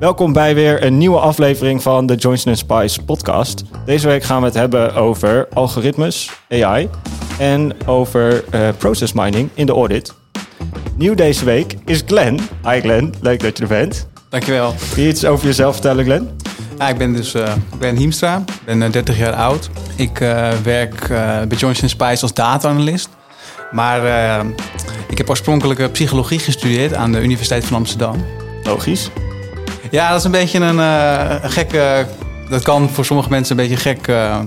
Welkom bij weer een nieuwe aflevering van de Johnson Spice podcast. Deze week gaan we het hebben over algoritmes, AI en over uh, process mining in de audit. Nieuw deze week is Glenn. Hi Glenn, leuk dat je er bent. Dankjewel. Kun je iets over jezelf vertellen Glenn? Ja, ik ben dus uh, Glenn Hiemstra, ik ben 30 jaar oud. Ik werk bij Johnson Spice als data-analyst. Maar ik heb oorspronkelijk psychologie gestudeerd aan de Universiteit van Amsterdam. Logisch. Ja, dat is een beetje een, uh, gekke. Dat kan voor sommige mensen een beetje gek uh,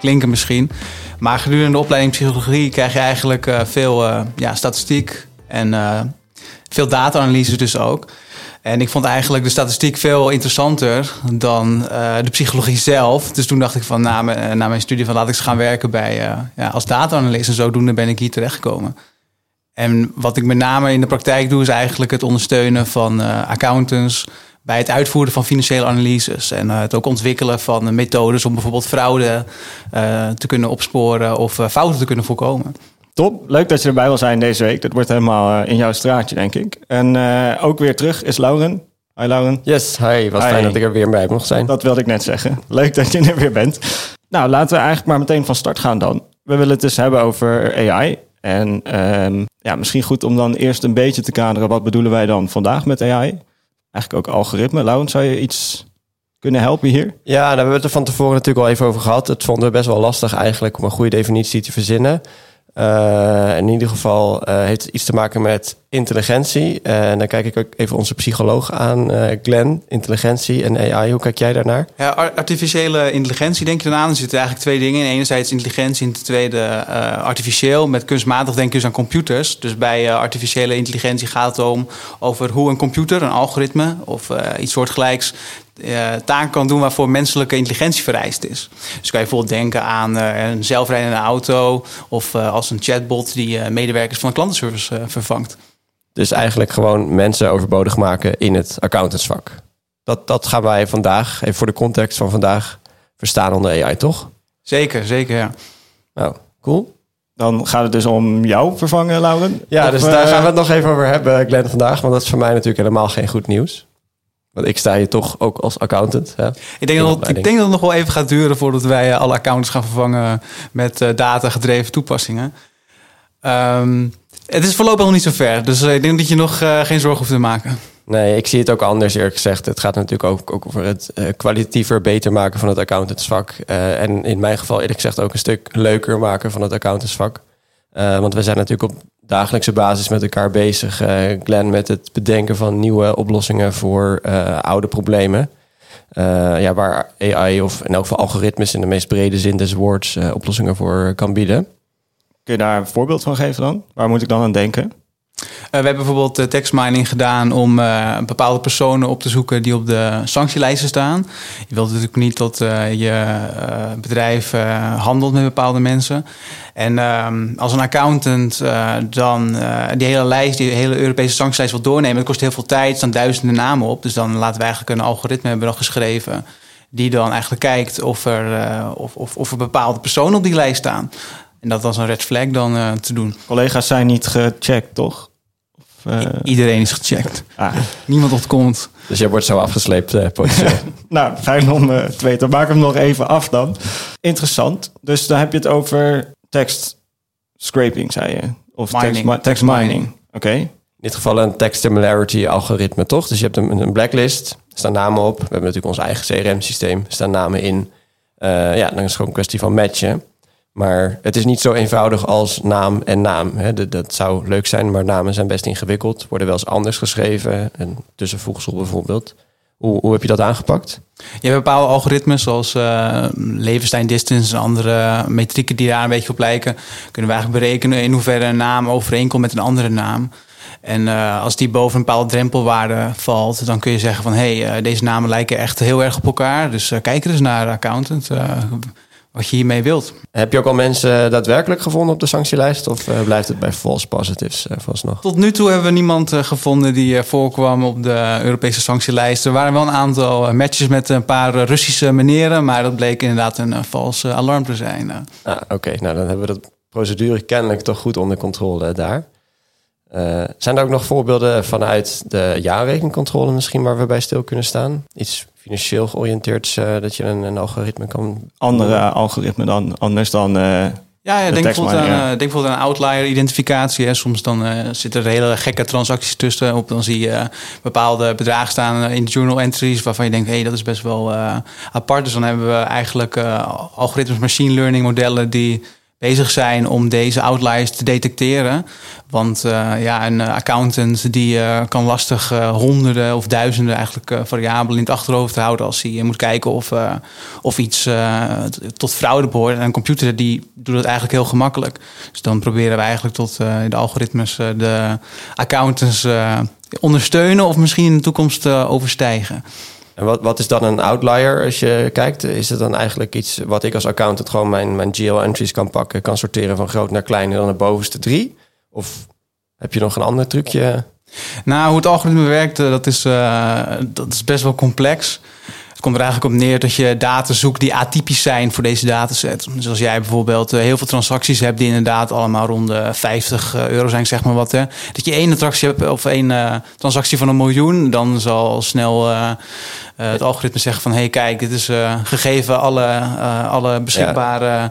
klinken misschien. Maar gedurende de opleiding psychologie krijg je eigenlijk veel ja, statistiek en veel data-analyse dus ook. En ik vond eigenlijk de statistiek veel interessanter dan de psychologie zelf. Dus toen dacht ik van na, mijn, na mijn studie van laat ik eens gaan werken bij, ja, als data-analyst. En zodoende ben ik hier terechtgekomen. En wat ik met name in de praktijk doe is eigenlijk het ondersteunen van accountants bij het uitvoeren van financiële analyses. En uh, het ook ontwikkelen van methodes om bijvoorbeeld fraude uh, te kunnen opsporen of uh, fouten te kunnen voorkomen. Top, leuk dat je erbij wil zijn deze week. Dat wordt helemaal in jouw straatje, denk ik. En ook weer terug is Lauren. Hi Lauren. Yes, hi. Wat fijn dat ik er weer bij mocht zijn. Dat wilde ik net zeggen. Leuk dat je er weer bent. Nou, laten we eigenlijk maar meteen van start gaan dan. We willen het dus hebben over AI. En um, ja, misschien goed om dan eerst een beetje te kaderen. Wat bedoelen wij dan vandaag met AI? Eigenlijk ook algoritme. Laurent, zou je iets kunnen helpen hier? Ja, daar hebben we het er van tevoren natuurlijk al even over gehad. Het vonden we best wel lastig eigenlijk om een goede definitie te verzinnen. Uh, in ieder geval uh, heeft het iets te maken met intelligentie. Uh, en dan kijk ik ook even onze psycholoog aan, Glenn. Intelligentie en AI, hoe kijk jij daarnaar? Ja, artificiële intelligentie denk je dan aan. Er zitten eigenlijk twee dingen in. Enerzijds intelligentie en ten tweede artificieel. Met kunstmatig denk je dus aan computers. Dus bij artificiële intelligentie gaat het om over hoe een computer, een algoritme of iets soortgelijks uh, taak kan doen waarvoor menselijke intelligentie vereist is. Dus kan je bijvoorbeeld denken aan uh, een zelfrijdende auto of uh, als een chatbot die medewerkers van een klantenservice vervangt. Dus eigenlijk gewoon mensen overbodig maken in het accountantsvak. Dat, dat gaan wij vandaag, even voor de context van vandaag, verstaan onder AI, toch? Zeker, zeker, ja. Nou, cool. Dan gaat het dus om jou vervangen, Lauren? Ja, dus daar gaan we het nog even over hebben, Glenn, vandaag. Want dat is voor mij natuurlijk helemaal geen goed nieuws. Want ik sta hier toch ook als accountant. Hè? Ik, denk dat, ik denk dat het nog wel even gaat duren voordat wij eh, alle accountants gaan vervangen met uh, data-gedreven toepassingen. Um, het is voorlopig nog niet zo ver. Dus uh, ik denk dat je nog uh, geen zorgen hoeft te maken. Nee, ik zie het ook anders eerlijk gezegd. Het gaat natuurlijk ook, ook over het uh, kwalitatiever beter maken van het accountantsvak. en in mijn geval eerlijk gezegd ook een stuk leuker maken van het accountantsvak. Want we zijn natuurlijk op dagelijkse basis met elkaar bezig. Uh, Glenn met het bedenken van nieuwe oplossingen voor uh, oude problemen. Ja, waar AI of in elk geval algoritmes in de meest brede zin des woords oplossingen voor kan bieden. Kun je daar een voorbeeld van geven dan? Waar moet ik dan aan denken? Uh, we hebben bijvoorbeeld uh, tekstmining gedaan om uh, bepaalde personen op te zoeken die op de sanctielijsten staan. Je wilt natuurlijk niet dat je bedrijf handelt met bepaalde mensen. En ehm, als een accountant dan die hele lijst, die hele Europese sanctielijst wil doornemen, dat kost heel veel tijd, staan duizenden namen op. Dus dan laten we eigenlijk een algoritme hebben geschreven die dan eigenlijk kijkt of er, of, of, of er bepaalde personen op die lijst staan. En dat was een red flag dan uh, te doen. Collega's zijn niet gecheckt, toch? Of, uh... Iedereen is gecheckt. Ah. Niemand ontkomt. Dus jij wordt zo afgesleept, uh, potentieel. nou, fijn om uh, te weten. Maak hem nog even af dan. Interessant. Dus dan heb je het over text scraping, zei je. Of mining. Text, text mining. Oké. In dit geval een text similarity algoritme, toch? Dus je hebt een, een blacklist, er staan namen op. We hebben natuurlijk ons eigen CRM-systeem, er staan namen in. ja, dan is het gewoon een kwestie van matchen. Maar het is niet zo eenvoudig als naam en naam. Hè. Dat, zou leuk zijn, maar namen zijn best ingewikkeld. Worden wel eens anders geschreven. Een tussenvoegsel bijvoorbeeld. Hoe, hoe heb je dat aangepakt? Je hebt bepaalde algoritmes zoals uh, levenstijn distance en andere metrieken die daar een beetje op lijken. Kunnen we eigenlijk berekenen in hoeverre een naam overeenkomt met een andere naam. En uh, als die boven een bepaalde drempelwaarde valt, dan kun je zeggen van hé, hey, uh, deze namen lijken echt heel erg op elkaar. Dus kijk er eens naar, accountant wat je hiermee wilt. Heb je ook al mensen daadwerkelijk gevonden op de sanctielijst? Of uh, blijft het bij false positives uh, nog? Tot nu toe hebben we niemand gevonden die voorkwam op de Europese sanctielijst. Er waren wel een aantal matches met een paar Russische meneren. Maar dat bleek inderdaad een valse alarm te zijn. Ah, Oké, nou dan hebben we dat procedure kennelijk toch goed onder controle daar. Uh, zijn er ook nog voorbeelden vanuit de jaarrekencontrole misschien waar we bij stil kunnen staan? Iets financieel georiënteerd, uh, dat je een, een, algoritme kan... Andere algoritme dan, anders dan... Uh, ja, ja denk, bijvoorbeeld aan, ja. denk bijvoorbeeld aan outlier-identificatie. Soms dan zitten er hele gekke transacties tussen. Op, dan zie je bepaalde bedragen staan in journal entries... waarvan je denkt, hé, hey, dat is best wel apart. Dus dan hebben we eigenlijk algoritmes, machine learning modellen... die bezig zijn om deze outliers te detecteren. Want uh, ja, een accountant die uh, kan lastig honderden of duizenden eigenlijk variabelen in het achterhoofd houden als hij moet kijken of, of iets tot fraude behoort. En een computer die doet het eigenlijk heel gemakkelijk. Dus dan proberen we eigenlijk tot de algoritmes de accountants ondersteunen of misschien in de toekomst overstijgen. En wat, wat is dan een outlier als je kijkt? Is het dan eigenlijk iets wat ik als accountant gewoon mijn, mijn GL-entries kan pakken, kan sorteren van groot naar klein en dan de bovenste drie? Of heb je nog een ander trucje? Nou, hoe het algoritme werkt, eh, dat is, uh, dat is best wel complex komt er eigenlijk op neer dat je data zoekt die atypisch zijn voor deze dataset. Dus als jij bijvoorbeeld eh, heel veel transacties hebt die inderdaad allemaal rond de 50 eh, euro zijn, zeg maar wat. Hè. Dat je één transactie hebt of één uh, transactie van een miljoen, dan zal snel uh, het algoritme zeggen van hé hey, kijk, dit is gegeven alle, alle beschikbare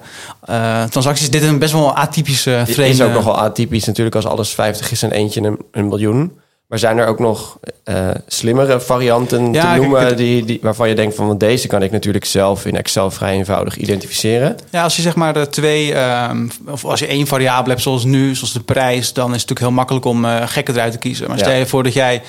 transacties. Dit is een best wel atypische vreemde... Het is ook nogal atypisch natuurlijk als alles 50 is en eentje een, een miljoen. Maar zijn er ook nog uh, slimmere varianten te noemen die, die, waarvan je denkt van want deze kan ik natuurlijk zelf in Excel vrij eenvoudig identificeren? Ja, als je zeg maar de twee, um, of als je één variabele hebt zoals nu, zoals de prijs, dan is het natuurlijk heel makkelijk om uh, gekken eruit te kiezen. Maar stel je voor dat jij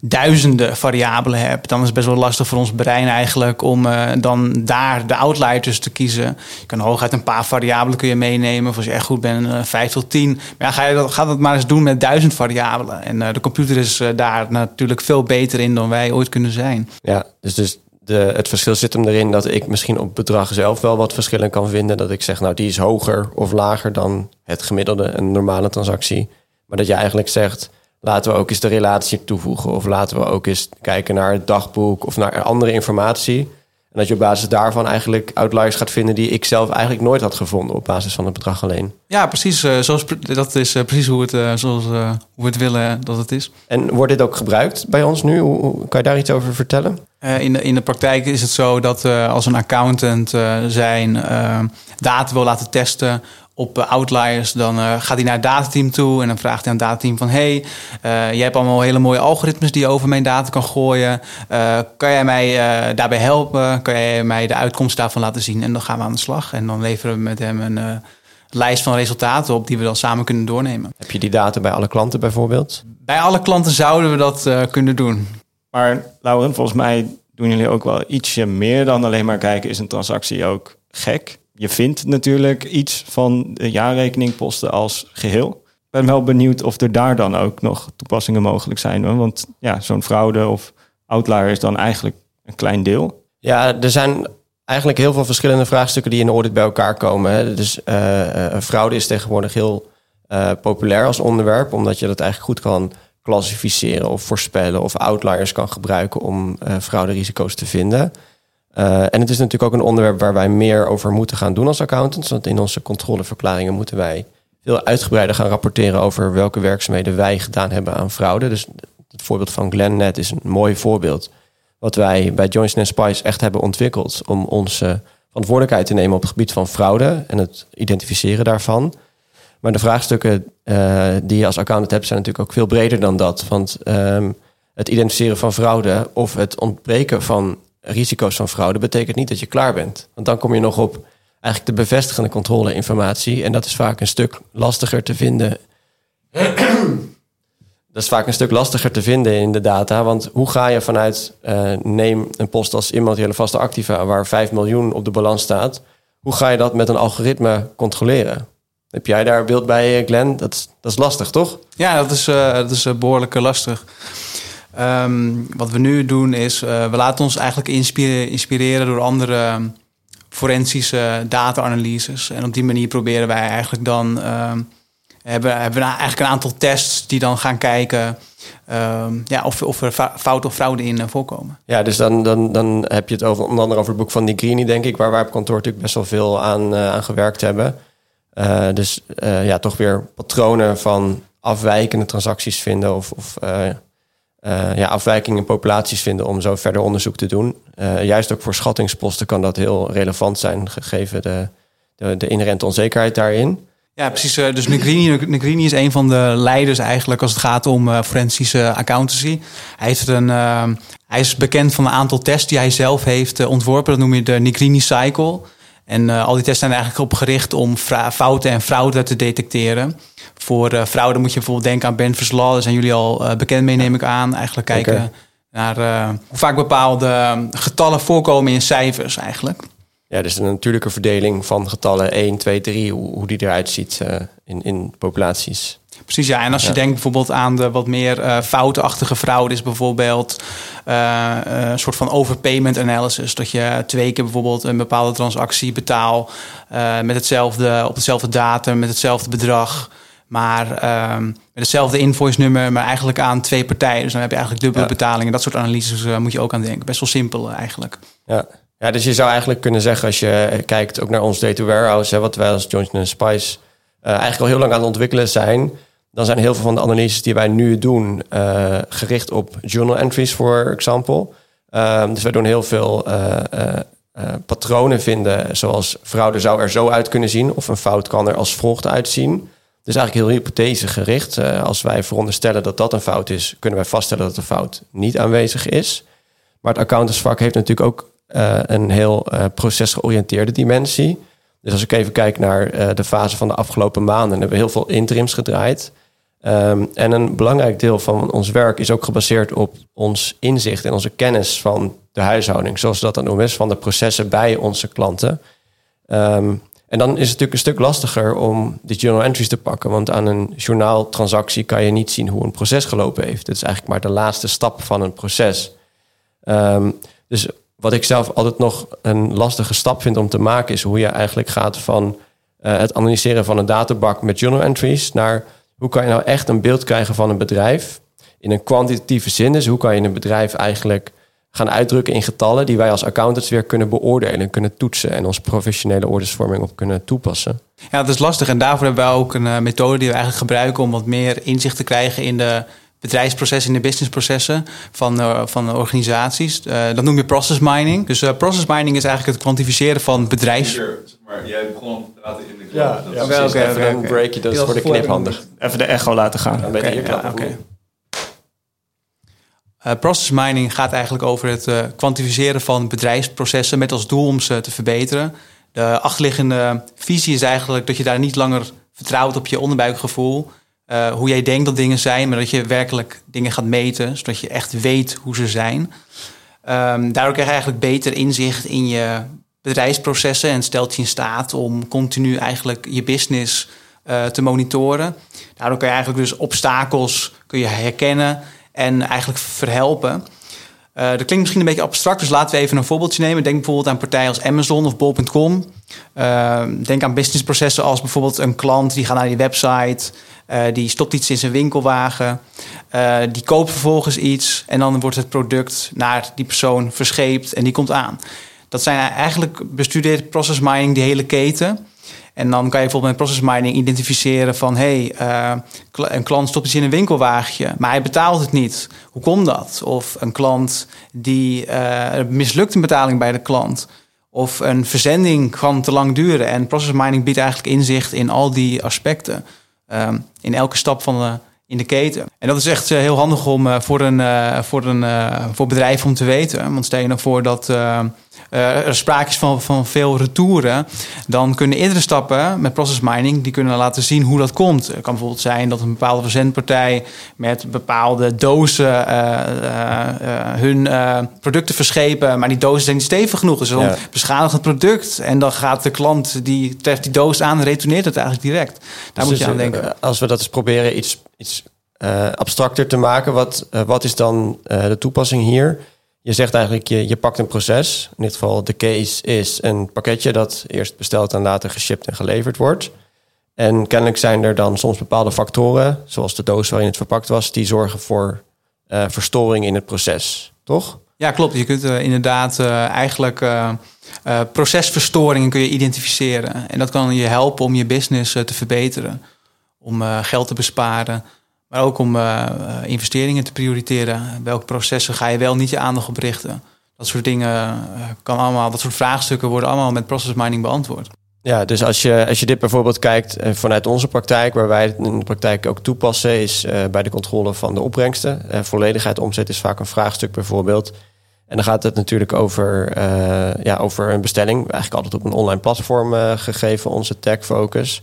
duizenden variabelen hebt, dan is het best wel lastig voor ons brein eigenlijk om uh, dan daar de outliers te kiezen. Je kan hooguit een paar variabelen kun je meenemen. Of als je echt goed bent, uh, tot tien. Maar ja, ga je dat, ga dat maar eens doen met duizend variabelen. En uh, de computer is daar natuurlijk veel beter in dan wij ooit kunnen zijn. Ja, dus, dus de, het verschil zit hem erin dat ik misschien op bedrag zelf wel wat verschillen kan vinden. Dat ik zeg, nou die is hoger of lager dan het gemiddelde, een normale transactie. Maar dat je eigenlijk zegt, laten we ook eens de relatie toevoegen. Of laten we ook eens kijken naar het dagboek of naar andere informatie. En dat je op basis daarvan eigenlijk outliers gaat vinden die ik zelf eigenlijk nooit had gevonden op basis van het bedrag alleen. Ja, precies. Uh, zoals, dat is uh, precies hoe, het, uh, zoals, hoe we het willen dat het is. En wordt dit ook gebruikt bij ons nu? Hoe, kan je daar iets over vertellen? in, de, in de praktijk is het zo dat als een accountant zijn data wil laten testen op eh, outliers, dan uh, gaat hij naar het datateam toe en dan vraagt hij aan het datateam van hey, uh, jij hebt allemaal hele mooie algoritmes die je over mijn data kan gooien. Uh, kan jij mij daarbij helpen? Kan jij mij de uitkomst daarvan laten zien? En dan gaan we aan de slag en dan leveren we met hem een lijst van resultaten op die we dan samen kunnen doornemen. Heb je die data bij alle klanten bijvoorbeeld? Bij alle klanten zouden we dat kunnen doen. Maar Lauren, volgens mij doen jullie ook wel ietsje meer dan alleen maar kijken, is een transactie ook gek? Je vindt natuurlijk iets van de jaarrekeningposten als geheel. Ik ben wel benieuwd of er daar dan ook nog toepassingen mogelijk zijn. Want ja, zo'n fraude of outlier is dan eigenlijk een klein deel. Ja, er zijn eigenlijk heel veel verschillende vraagstukken die in de audit bij elkaar komen. Dus uh, fraude is tegenwoordig heel uh, populair als onderwerp, omdat je dat eigenlijk goed kan klassificeren of voorspellen of outliers kan gebruiken om frauderisico's te vinden. Uh, en het is natuurlijk ook een onderwerp waar wij meer over moeten gaan doen als accountants. Want in onze controleverklaringen moeten wij veel uitgebreider gaan rapporteren over welke werkzaamheden wij gedaan hebben aan fraude. Dus het voorbeeld van GlenNet is een mooi voorbeeld. Wat wij bij Joints Spice echt hebben ontwikkeld om onze verantwoordelijkheid te nemen op het gebied van fraude en het identificeren daarvan. Maar de vraagstukken uh, die je als accountant hebt zijn natuurlijk ook veel breder dan dat. Want um, het identificeren van fraude of het ontbreken van risico's van fraude betekent niet dat je klaar bent. Want dan kom je nog op eigenlijk de bevestigende controleinformatie. En dat is vaak een stuk lastiger te vinden. dat is vaak een stuk lastiger te vinden in de data. Want hoe ga je vanuit, uh, neem een post als immateriële vaste activa... waar 5 miljoen op de balans staat... hoe ga je dat met een algoritme controleren? Heb jij daar beeld bij, Glenn? Dat dat is lastig, toch? Ja, dat is, uh, dat is behoorlijk lastig. Um, wat we nu doen is, uh, we laten ons eigenlijk inspireren, door andere forensische data-analyses. En op die manier proberen wij eigenlijk dan, uh, hebben, hebben we eigenlijk een aantal tests die dan gaan kijken ja, of, of er fouten of fraude in uh, voorkomen. Ja, dus dan, dan, dan heb je het over, onder andere over het boek van Nigrini, denk ik, waar wij op kantoor natuurlijk best wel veel aan, uh, aan gewerkt hebben. Dus ja, toch weer patronen van afwijkende transacties vinden of, of ja, afwijkingen in populaties vinden om zo verder onderzoek te doen. juist ook voor schattingsposten kan dat heel relevant zijn, gegeven de, de, de inherente onzekerheid daarin. Ja, precies. Dus Negrini, Negrini is een van de leiders eigenlijk als het gaat om forensische accountancy. Hij heeft een, hij is bekend van een aantal tests die hij zelf heeft ontworpen. Dat noem je de Negrini Cycle. En uh, al die tests zijn eigenlijk op gericht om fouten en fraude te detecteren. Voor uh, fraude moet je bijvoorbeeld denken aan Benford's Law. Daar zijn jullie al uh, bekend mee, neem ik aan. Eigenlijk kijken naar hoe vaak bepaalde getallen voorkomen in cijfers eigenlijk. Ja, dus een natuurlijke verdeling van getallen 1, 2, 3, hoe, hoe die eruit ziet in, in populaties. Precies, ja. En als je denkt bijvoorbeeld aan de wat meer uh, foutachtige fraude, is bijvoorbeeld uh, een soort van overpayment analysis. Dat je twee keer bijvoorbeeld een bepaalde transactie betaal uh, met hetzelfde, op hetzelfde datum, met hetzelfde bedrag. Maar ehm, met hetzelfde invoice nummer, maar eigenlijk aan twee partijen. Dus dan heb je eigenlijk dubbele ja. betalingen. Dat soort analyses moet je ook aan denken. Best wel simpel eigenlijk. Ja. ja, dus je zou eigenlijk kunnen zeggen, als je kijkt ook naar ons data warehouse, hè, wat wij als Johnson Spice eigenlijk al heel lang aan het ontwikkelen zijn dan zijn heel veel van de analyses die wij nu doen uh, gericht op journal entries, voor example. Um, dus wij doen heel veel uh, uh, patronen vinden, zoals fraude zou er zo uit kunnen zien, of een fout kan er als volgt uitzien. Dus eigenlijk heel hypothese gericht. als wij veronderstellen dat dat een fout is, kunnen wij vaststellen dat de fout niet aanwezig is. Maar het accountantsvak heeft natuurlijk ook een heel procesgeoriënteerde dimensie. Dus als ik even kijk naar de fase van de afgelopen maanden, hebben we heel veel interims gedraaid. Um, en een belangrijk deel van ons werk is ook gebaseerd op ons inzicht en onze kennis van de huishouding, zoals dat dan noemen van de processen bij onze klanten. Um, en dan is het natuurlijk een stuk lastiger om die journal entries te pakken, want aan een journaaltransactie kan je niet zien hoe een proces gelopen heeft. Het is eigenlijk maar de laatste stap van een proces. Um, dus wat ik zelf altijd nog een lastige stap vind om te maken, is hoe je eigenlijk gaat van uh, het analyseren van een databak met journal entries naar hoe kan je nou echt een beeld krijgen van een bedrijf in een kwantitatieve zin? Dus hoe kan je een bedrijf eigenlijk gaan uitdrukken in getallen die wij als accountants weer kunnen beoordelen, kunnen toetsen en onze professionele ordesvorming op kunnen toepassen? Ja, dat is lastig en daarvoor hebben wij ook een uh, methode die we eigenlijk gebruiken om wat meer inzicht te krijgen in de bedrijfsprocessen, in de businessprocessen van, uh, van organisaties. Uh, dat noem je process mining. Dus process mining is eigenlijk het kwantificeren van bedrijfs... Maar jij begon om te praten in de club. Ja, ja oké, okay, even een breakje, dat is voor de knip handig. Even de echo laten gaan. Dan ben je. Uh, process mining gaat eigenlijk over het uh, kwantificeren van bedrijfsprocessen met als doel om ze te verbeteren. De achterliggende visie is eigenlijk dat je daar niet langer vertrouwt op je onderbuikgevoel. Uh, hoe jij denkt dat dingen zijn, maar dat je werkelijk dingen gaat meten, zodat je echt weet hoe ze zijn. Um, daardoor krijg je eigenlijk beter inzicht in je bedrijfsprocessen en stelt je in staat om continu eigenlijk je business uh, te monitoren. Daardoor kun je eigenlijk dus obstakels kun je herkennen en eigenlijk verhelpen. Uh, dat klinkt misschien een beetje abstract, dus laten we even een voorbeeldje nemen. Denk bijvoorbeeld aan partijen als Amazon of Bol.com. Uh, denk aan businessprocessen als bijvoorbeeld een klant die gaat naar die website, uh, die stopt iets in zijn winkelwagen, die koopt vervolgens iets en dan wordt het product naar die persoon verscheept en die komt aan. Dat zijn eigenlijk bestudeerd process mining, die hele keten. En dan kan je bijvoorbeeld met process mining identificeren van... hé, hey, uh, een klant stopt iets in een winkelwagentje, maar hij betaalt het niet. Hoe komt dat? Of een klant die uh, mislukt een betaling bij de klant. Of een verzending kan te lang duren. En process mining biedt eigenlijk inzicht in al die aspecten. Um, in elke stap van de, in de keten. En dat is echt uh, heel handig om voor een, voor een voor bedrijf om te weten. Want stel je nou voor dat uh, er sprake is van, van veel retouren, dan kunnen eerdere stappen met process mining, die kunnen laten zien hoe dat komt. Het kan bijvoorbeeld zijn dat een bepaalde verzendpartij met bepaalde dozen uh, uh, hun producten verschepen, maar die dozen zijn niet stevig genoeg. Dus dan ja. beschadigt het product en dan gaat de klant die treft die doos aan en retourneert het eigenlijk direct. Daar dus moet je aan denken. Als we dat eens proberen iets, iets abstracter te maken, wat, wat is dan de toepassing hier? Je zegt eigenlijk, je, je pakt een proces. In dit geval, de case is een pakketje dat eerst besteld en later geshipped en geleverd wordt. En kennelijk zijn er dan soms bepaalde factoren, zoals de doos waarin het verpakt was, die zorgen voor uh, verstoring in het proces, toch? Ja, klopt. Je kunt uh, inderdaad uh, eigenlijk procesverstoringen kun je identificeren. En dat kan je helpen om je business te verbeteren. om eh, geld te besparen, maar ook om eh, eh, investeringen te prioriteren. Welke processen ga je wel niet je aandacht op richten? Dat soort dingen eh, kan allemaal, dat soort vraagstukken worden allemaal met process mining beantwoord. Ja, dus als je, als je dit bijvoorbeeld kijkt vanuit onze praktijk, waar wij het in de praktijk ook toepassen, is bij de controle van de opbrengsten. Volledigheid omzet is vaak een vraagstuk bijvoorbeeld. En dan gaat het natuurlijk over, ja, over een bestelling. Eigenlijk altijd op een online platform gegeven, onze tech focus.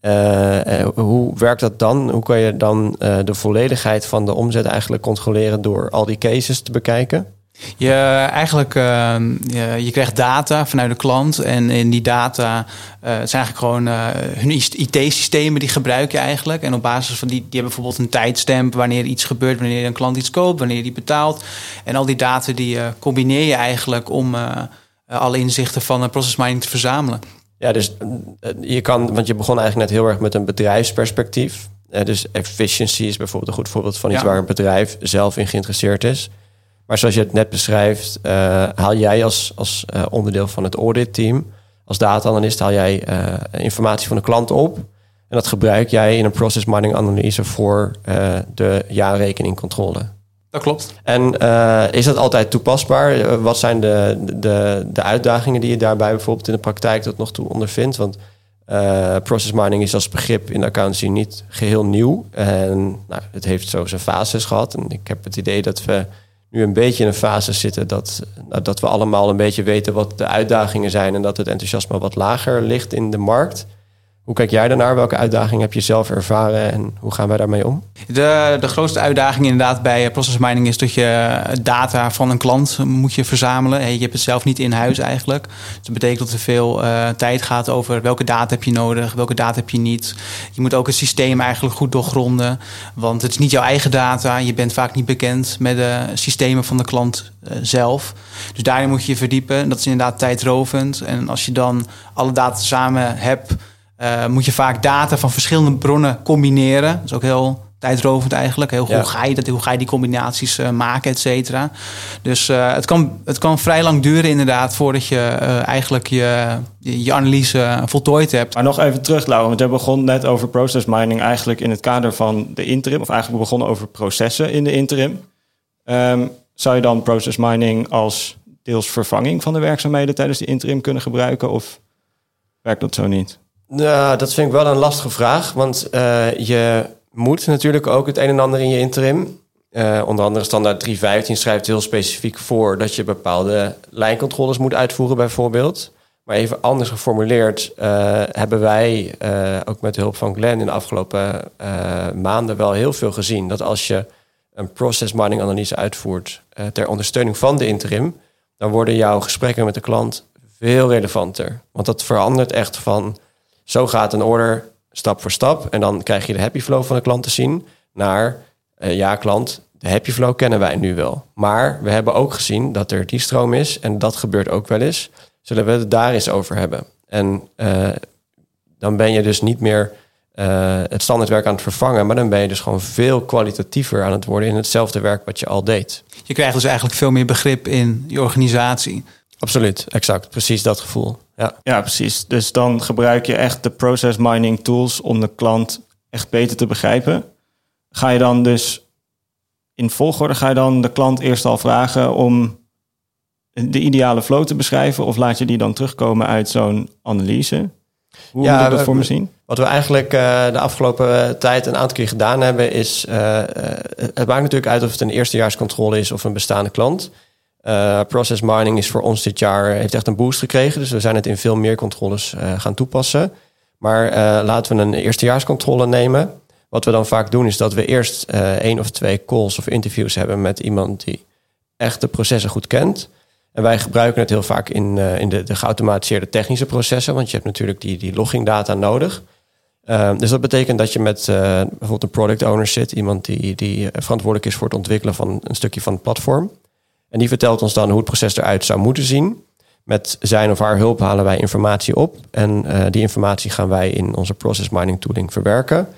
Eh, eh, hoe werkt dat dan? Hoe kan je dan eh, de volledigheid van de omzet eigenlijk controleren door al die cases te bekijken? Je, eigenlijk, eh, je, krijgt data vanuit de klant. En in die data zijn eigenlijk gewoon hun IT-systemen die gebruik je eigenlijk. En op basis van die, die hebben bijvoorbeeld een tijdstamp wanneer iets gebeurt, wanneer een klant iets koopt, wanneer die betaalt. En al die data die combineer je eigenlijk om alle inzichten van een process mining te verzamelen. Ja, dus eh, je kan, want je begon eigenlijk net heel erg met een bedrijfsperspectief. Eh, dus efficiency is bijvoorbeeld een goed voorbeeld van iets Ja. waar een bedrijf zelf in geïnteresseerd is. Maar zoals je het net beschrijft, eh, haal jij als, als onderdeel van het auditteam, als data-analyst, haal jij informatie van de klant op. En dat gebruik jij in een process mining analyse voor de jaarrekeningcontrole. Dat klopt. En eh, is dat altijd toepasbaar? Eh, wat zijn de, de, de uitdagingen die je daarbij bijvoorbeeld in de praktijk tot nog toe ondervindt? Want eh, process mining is als begrip in de accountancy niet geheel nieuw. En nou, het heeft zo zijn fases gehad. En ik heb het idee dat we nu een beetje in een fase zitten dat, nou, dat we allemaal een beetje weten wat de uitdagingen zijn en dat het enthousiasme wat lager ligt in de markt. Hoe kijk jij daarnaar? Welke uitdagingen heb je zelf ervaren en hoe gaan wij daarmee om? De, de grootste uitdaging inderdaad bij eh, process mining is dat je data van een klant moet je verzamelen. Je hebt het zelf niet in huis eigenlijk. Dus dat betekent dat er veel eh, tijd gaat over welke data heb je nodig, welke data heb je niet. Je moet ook het systeem eigenlijk goed doorgronden. Want het is niet jouw eigen data. Je bent vaak niet bekend met de systemen van de klant eh, zelf. Dus daarin moet je je verdiepen. Dat is inderdaad tijdrovend. En als je dan alle data samen hebt, eh, moet je vaak data van verschillende bronnen combineren. Dat is ook heel tijdrovend eigenlijk. Heel, Ja. Hoe, ga je dat, hoe ga je die combinaties eh, maken, et cetera. Dus eh, het, kan, het kan vrij lang duren inderdaad... voordat je eigenlijk je, je, analyse voltooid hebt. Maar nog even terug, Lauren, want je begon net over process mining eigenlijk in het kader van de interim, of eigenlijk we begonnen over processen in de interim. Ehm, zou je dan process mining als deels vervanging van de werkzaamheden tijdens de interim kunnen gebruiken, of werkt dat zo niet? Nou, dat vind ik wel een lastige vraag. Want eh, je moet natuurlijk ook het een en ander in je interim. Eh, onder andere standaard 315 schrijft heel specifiek voor dat je bepaalde lijncontroles moet uitvoeren, bijvoorbeeld. Maar even anders geformuleerd, eh, hebben wij ook met hulp van Glenn in de afgelopen maanden wel heel veel gezien. Dat als je een process mining analyse uitvoert ter ondersteuning van de interim, dan worden jouw gesprekken met de klant veel relevanter. Want dat verandert echt van zo gaat een order stap voor stap. En dan krijg je de happy flow van de klant te zien. Naar, eh, ja klant, de happy flow kennen wij nu wel. Maar we hebben ook gezien dat er die stroom is. En dat gebeurt ook wel eens. Zullen we het daar eens over hebben? En eh, dan ben je dus niet meer eh, het standaardwerk aan het vervangen. Maar dan ben je dus gewoon veel kwalitatiever aan het worden in hetzelfde werk wat je al deed. Je krijgt dus eigenlijk veel meer begrip in je organisatie. Absoluut, exact. Precies dat gevoel. Ja. Ja, precies. Dus dan gebruik je echt de process mining tools om de klant echt beter te begrijpen. Ga je dan dus in volgorde, ga je dan de klant eerst al vragen om de ideale flow te beschrijven? Of laat je die dan terugkomen uit zo'n analyse? Hoe Ja, moet ik dat we- voor me zien? Wat we eigenlijk eh, de afgelopen tijd een aantal keer gedaan hebben, is. eh, eh, het maakt natuurlijk uit of het een eerstejaarscontrole is of een bestaande klant. Eh, process mining is voor ons dit jaar heeft echt een boost gekregen. Dus we zijn het in veel meer controles eh, gaan toepassen. Maar eh, laten we een eerstejaarscontrole nemen. Wat we dan vaak doen, is dat we eerst eh één of twee calls of interviews hebben met iemand die echt de processen goed kent. En wij gebruiken het heel vaak in, eh, in de, de geautomatiseerde technische processen, want je hebt natuurlijk die, die loggingdata nodig. Uh, dus dat betekent dat je met bijvoorbeeld een product owner zit, iemand die, die verantwoordelijk is voor het ontwikkelen van een stukje van het platform. En die vertelt ons dan hoe het proces eruit zou moeten zien. Met zijn of haar hulp halen wij informatie op. En uh, die informatie gaan wij in onze process mining tooling verwerken.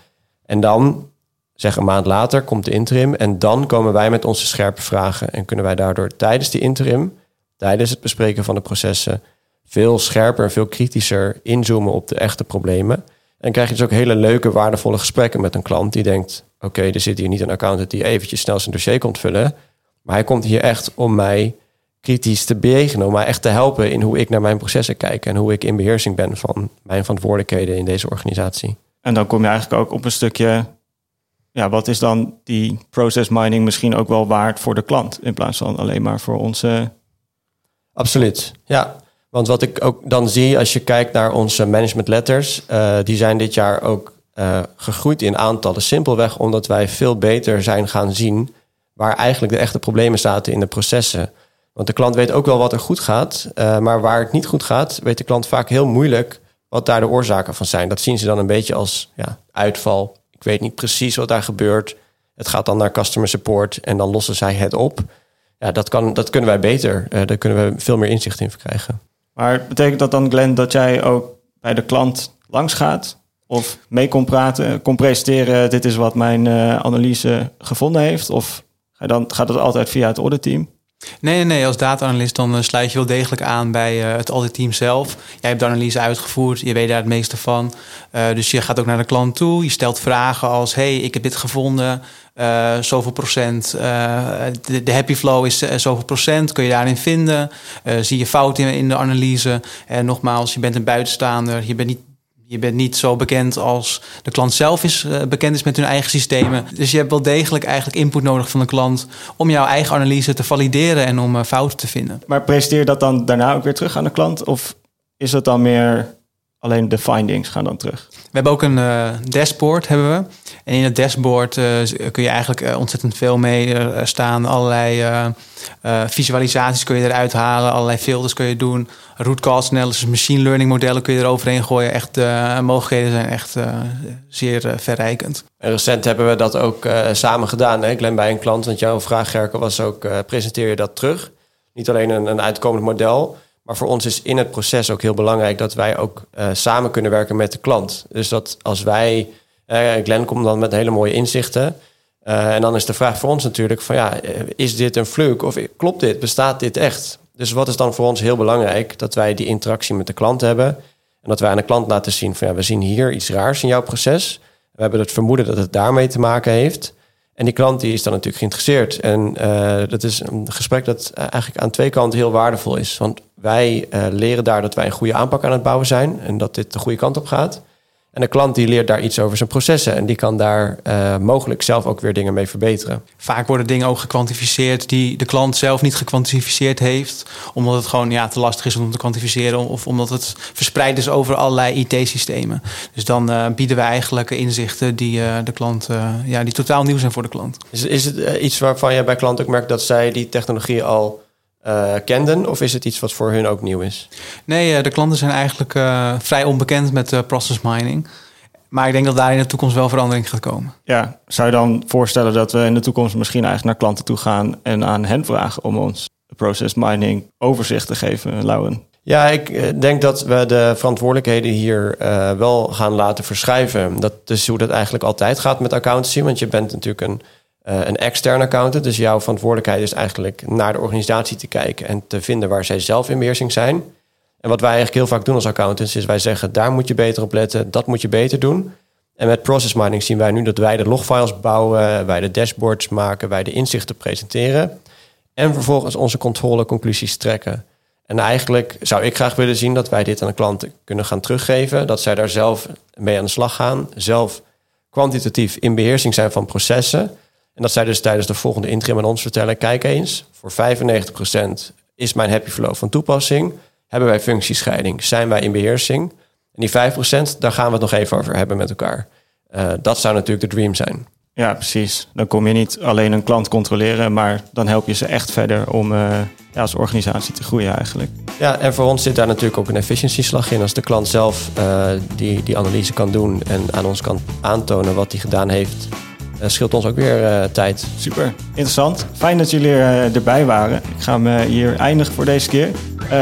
En dan, zeg een maand later, komt de interim. En dan komen wij met onze scherpe vragen. En kunnen wij daardoor tijdens die interim, tijdens het bespreken van de processen, veel scherper en veel kritischer inzoomen op de echte problemen. En krijg je dus ook hele leuke, waardevolle gesprekken met een klant die denkt: oké, er zit hier niet een accountant die eventjes snel zijn dossier komt vullen. Maar hij komt hier echt om mij kritisch te bejegenen, om mij echt te helpen in hoe ik naar mijn processen kijk en hoe ik in beheersing ben van mijn verantwoordelijkheden in deze organisatie. En dan kom je eigenlijk ook op een stukje, ja, wat is dan die process mining misschien ook wel waard voor de klant in plaats van alleen maar voor onze. Absoluut, ja. Want wat ik ook dan zie als je kijkt naar onze management letters, uh, die zijn dit jaar ook uh, gegroeid in aantallen. Simpelweg omdat wij veel beter zijn gaan zien waar eigenlijk de echte problemen zaten in de processen. Want de klant weet ook wel wat er goed gaat, uh, maar waar het niet goed gaat, weet de klant vaak heel moeilijk wat daar de oorzaken van zijn. Dat zien ze dan een beetje als ja, uitval. Ik weet niet precies wat daar gebeurt. Het gaat dan naar customer support en dan lossen zij het op. Ja, dat, kan, dat kunnen wij beter. Uh, daar kunnen we veel meer inzicht in verkrijgen. Maar betekent dat dan, Glenn, dat jij ook bij de klant langs gaat? Of mee kon praten, kon presenteren, dit is wat mijn uh, analyse gevonden heeft? Of dan, gaat het altijd via het auditteam? Nee, nee. Als data-analyst dan uh, sluit je wel degelijk aan bij uh, het auditteam zelf. Jij hebt de analyse uitgevoerd, je weet daar het meeste van. Uh, dus je gaat ook naar de klant toe. Je stelt vragen als: hey, ik heb dit gevonden. zoveel procent. De, de, happy flow is zoveel procent. Kun je daarin vinden? zie je fouten in, in de analyse? En nogmaals, je bent een buitenstaander. Je bent niet je bent niet zo bekend als de klant zelf is uh, bekend is met hun eigen systemen. Dus je hebt wel degelijk eigenlijk input nodig van de klant om jouw eigen analyse te valideren en om uh, fouten te vinden. Maar presenteer dat dan daarna ook weer terug aan de klant? Of is het dan meer alleen de findings gaan dan terug? We hebben ook een uh, dashboard hebben we. En in het dashboard uh, kun je eigenlijk uh, ontzettend veel mee staan. Allerlei visualisaties kun je eruit halen. Allerlei filters kun je doen. Root cause analysis, machine learning modellen kun je er overheen gooien. Echt, mogelijkheden zijn echt zeer verrijkend. En recent hebben we dat ook samen gedaan. Hè? Glenn bij een klant. Want jouw vraag, Gerke, was ook... presenteer je dat terug? Niet alleen een, een uitkomend model... Maar voor ons is in het proces ook heel belangrijk dat wij ook samen kunnen werken met de klant. Dus dat als wij, Glenn komt dan met hele mooie inzichten. Uh, en dan is de vraag voor ons natuurlijk van ja, is dit een fluke of klopt dit? Bestaat dit echt? Dus wat is dan voor ons heel belangrijk? Dat wij die interactie met de klant hebben. En dat wij aan de klant laten zien van ja, we zien hier iets raars in jouw proces. We hebben het vermoeden dat het daarmee te maken heeft. En die klant die is dan natuurlijk geïnteresseerd. En dat is een gesprek dat eigenlijk aan twee kanten heel waardevol is. Want wij leren daar dat wij een goede aanpak aan het bouwen zijn en dat dit de goede kant op gaat. En de klant die leert daar iets over zijn processen en die kan daar uh, mogelijk zelf ook weer dingen mee verbeteren. Vaak worden dingen ook gekwantificeerd die de klant zelf niet gekwantificeerd heeft, omdat het gewoon ja, te lastig is om te kwantificeren of omdat het verspreid is over allerlei IT-systemen. Dus dan uh, bieden we eigenlijk inzichten die uh, de klant, ja, die totaal nieuw zijn voor de klant. Is, is het iets waarvan je bij klanten ook merkt dat zij die technologie al uh, kenden? Of is het iets wat voor hun ook nieuw is? Nee, de klanten zijn eigenlijk uh, vrij onbekend met uh, process mining. Maar ik denk dat daar in de toekomst wel verandering gaat komen. Ja, zou je dan voorstellen dat we in de toekomst misschien eigenlijk naar klanten toe gaan en aan hen vragen om ons process mining overzicht te geven, Lauwen? Ja, ik denk dat we de verantwoordelijkheden hier uh, wel gaan laten verschuiven. Dat is hoe dat eigenlijk altijd gaat met accountancy. Want je bent natuurlijk een uh, een externe accountant. Dus jouw verantwoordelijkheid is eigenlijk naar de organisatie te kijken en te vinden waar zij zelf in beheersing zijn. En wat wij eigenlijk heel vaak doen als accountants is wij zeggen daar moet je beter op letten, dat moet je beter doen. En met process mining zien wij nu dat wij de logfiles bouwen, wij de dashboards maken, wij de inzichten presenteren en vervolgens onze controleconclusies trekken. En eigenlijk zou ik graag willen zien dat wij dit aan de klanten kunnen gaan teruggeven, dat zij daar zelf mee aan de slag gaan, zelf kwantitatief in beheersing zijn van processen. En dat zij dus tijdens de volgende interim aan ons vertellen: kijk eens, voor 95% is mijn happy flow van toepassing. Hebben wij functiescheiding? Zijn wij in beheersing? En die 5%, daar gaan we het nog even over hebben met elkaar. Uh, dat zou natuurlijk de dream zijn. Ja, precies. Dan kom je niet alleen een klant controleren, maar dan help je ze echt verder om uh, ja, als organisatie te groeien eigenlijk. Ja, en voor ons zit daar natuurlijk ook een efficiëntieslag in. Als de klant zelf uh, die, die analyse kan doen en aan ons kan aantonen wat hij gedaan heeft uh, scheelt ons ook weer uh, tijd. Super, interessant. Fijn dat jullie uh, erbij waren. Ik ga hem hier eindigen voor deze keer.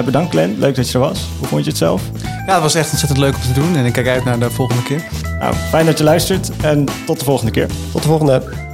bedankt Glenn, leuk dat je er was. Hoe vond je het zelf? Ja, het was echt ontzettend leuk om te doen en ik kijk uit naar de volgende keer. Nou, fijn dat je luistert en tot de volgende keer. Tot de volgende.